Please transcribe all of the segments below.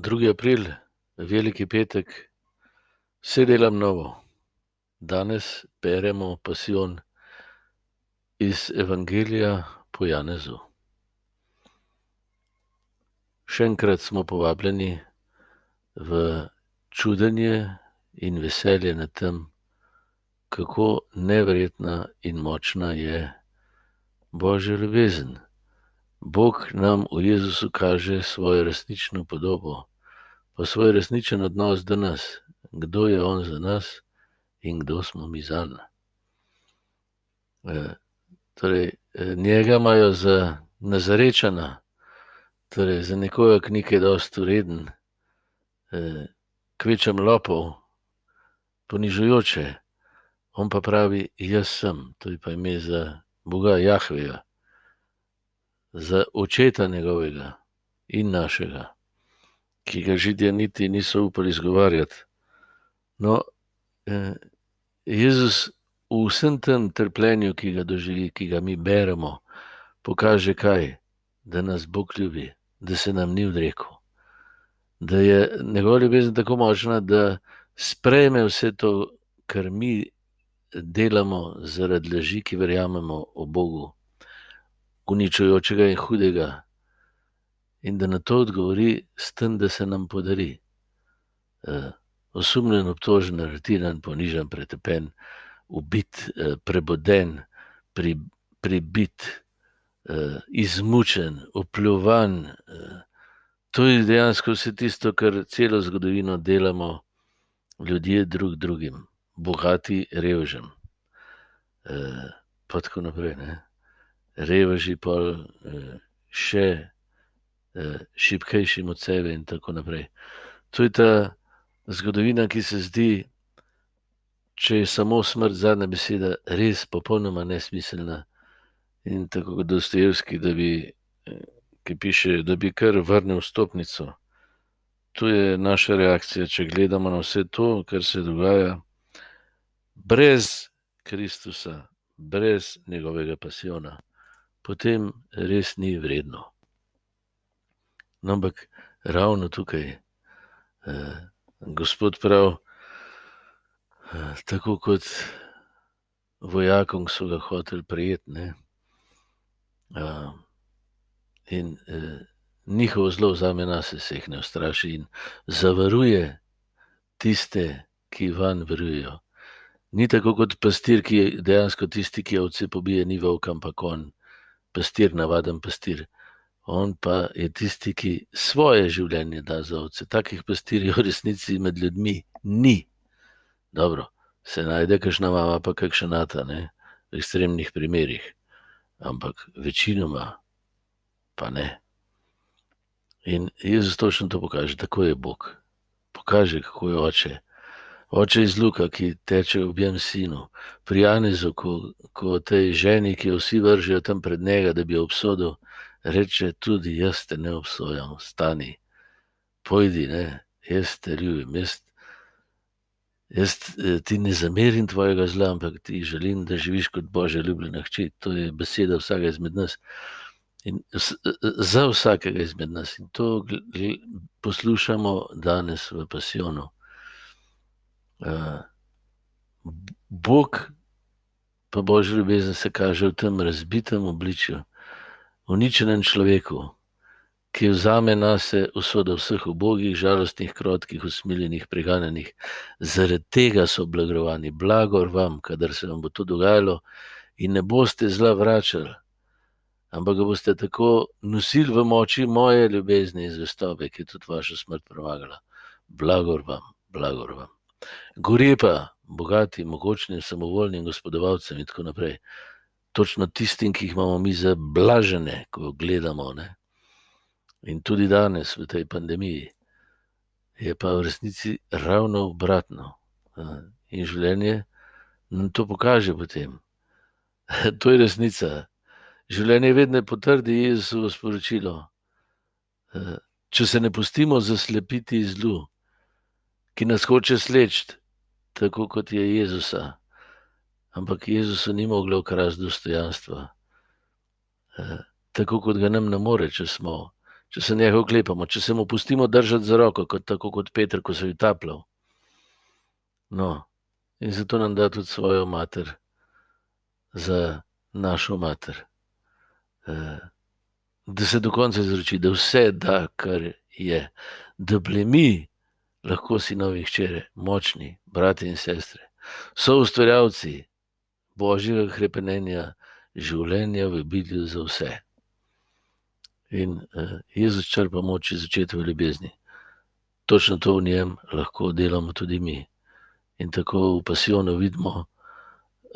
2. april, veliki petek, vse delam novo. Danes beremo pasijon iz Evangelija po Janezu. Še enkrat smo povabljeni v čudenje in veselje nad tem, kako neverjetna in močna je Božja ljubezen. Bog nam v Jezusu kaže svojo resnično podobo, pa svoj resničen odnos do nas, kdo je On za nas in kdo smo mi za njega. E, torej, e, njega imajo za nazarečena, torej za nekoga, ki ni kaj dosti ureden, e, kvečem lopov, ponižujoče. On pa pravi, jaz sem, to je pa ime za Boga Jahveja za očeta njegovega in našega, ki ga židije niti niso upali izgovarjati. No, eh, Jezus v vsem tem trpljenju, ki ga doživi, ki ga mi beremo, pokaže kaj, da nas Bog ljubi, da se nam ni odrekel, da je njegova ljubezen tako močna, da sprejme vse to, kar mi delamo zaradi laži, ki verjamemo o Bogu uničujočega in hudega, in da na to odgovori s tem, da se nam podari. Uh, osumljen, obtožen, aretiran, ponižen, pretepen, ubit, uh, preboden, pri, pribit, uh, izmučen, opljuvan. Uh, to je dejansko vse tisto, kar celo zgodovino delamo ljudje drug drugim, bogati, revžem. Uh, pa tako naprej. Ne? reveži, pa eh, še eh, šipkejšim od sebe, in tako naprej. To je ta zgodovina, ki se zdi, če je samo smrt zadnja beseda, res popolnoma nesmiselna. In tako kot Dostojevski, da bi, ki piše, da bi kar vrnil stopnico. To je naša reakcija, če gledamo na vse to, kar se dogaja, brez Kristusa, brez njegovega pasiona potem res ni vredno. No, ampak ravno tukaj, eh, gospod pravi, eh, tako kot vojakom, so ga hoteli prijeti. Eh, in eh, njihovo zlo vzame nas, se jih ne ustraši in zavaruje tiste, ki van verujejo. Ni tako kot pastir, ki je dejansko tisti, ki ovce pobije, ni volk, ampak on pastir, navaden pastir. On pa je tisti, ki svoje življenje da za ovce. Takih pastirjev v resnici med ljudmi ni. Dobro, se najde kakšna mama, pa kakšna nata, ne? v ekstremnih primerih, ampak večinoma pa ne. In Jezus točno to pokaže, tako je Bog. Pokaže, kako je oče. Oče iz Luka, ki teče v objem sinu, pri Janezu, ko, ko tej ženi, ki jo vsi vržijo tam pred njega, da bi jo obsodil, reče: Tudi jaz te ne obsojam, stani, pojdi, ne, jaz te ljubim. Jaz, jaz eh, ti ne zamerim tvojega zla, ampak ti želim, da živiš kot Božja ljubljena hči. To je beseda vsakega izmed nas. In za vsakega izmed nas. In to poslušamo danes v pasijonu. Bog, pa božji ljubezen se kaže v tem razbitem obličju, uničenem človeku, ki vzame na sebe usodo vseh ubogih, žalostnih, krotkih, usmiljenih, preganjenih. Zaradi tega so blagrovani, blagor vam, kadar se vam bo to dogajalo, in ne boste zla vračali, ampak ga boste tako nosili v moči moje ljubezni in zvestobe, ki je tudi vaša smrt premagala. Blagor vam, blagor vam. Gori pa bogatim, mogočnim, samovoljnim gospodovalcem in tako naprej. Točno tistim, ki jih imamo mi za blažene, ko gledamo. Ne? In tudi danes, v tej pandemiji, je pa v resnici ravno obratno. In življenje nam to pokaže potem. To je resnica. Življenje vedno potrdi Jezusovo sporočilo. Če se ne pustimo zaslepiti zlu, ki nas hoče sleči, tako kot je Jezusa. Ampak Jezusu ni moglo ukrasti dostojanstva, e, tako kot ga nam ne more, če smo, če se njega oklepamo, če se mu pustimo držati za roko, kot, tako kot Petr, ko se je utapljal. No, in zato nam da tudi svojo mater, za našo mater. Eh, da se do konca izroči, da vse da, kar je, da bili mi, lahko sinovi hčere, močni, brati in sestre, so ustvarjalci božjega krepenja, življenja v bitju za vse. In uh, Jezus črpa moč iz začetka ljubezni. Točno to v njem lahko delamo tudi mi. In tako v pasivno vidimo,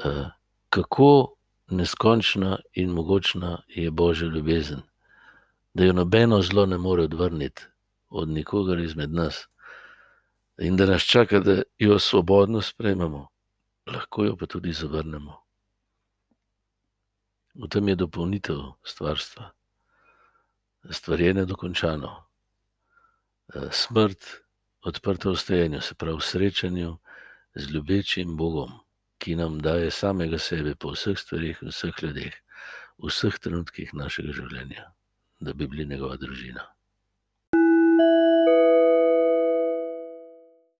uh, kako neskončna in mogočna je božja ljubezen da jo nobeno zlo ne more odvrniti od nikogar izmed nas, in da nas čaka, da jo svobodno sprejmemo, lahko jo pa tudi zavrnemo. V tem je dopolnitev stvarstva, stvarjenje dokončano, smrt odprta v stajenju, se pravi srečanju z ljubečim Bogom, ki nam daje samega sebe po vseh stvarih, vseh ljudeh, v vseh trenutkih našega življenja da bi bili njegova družina.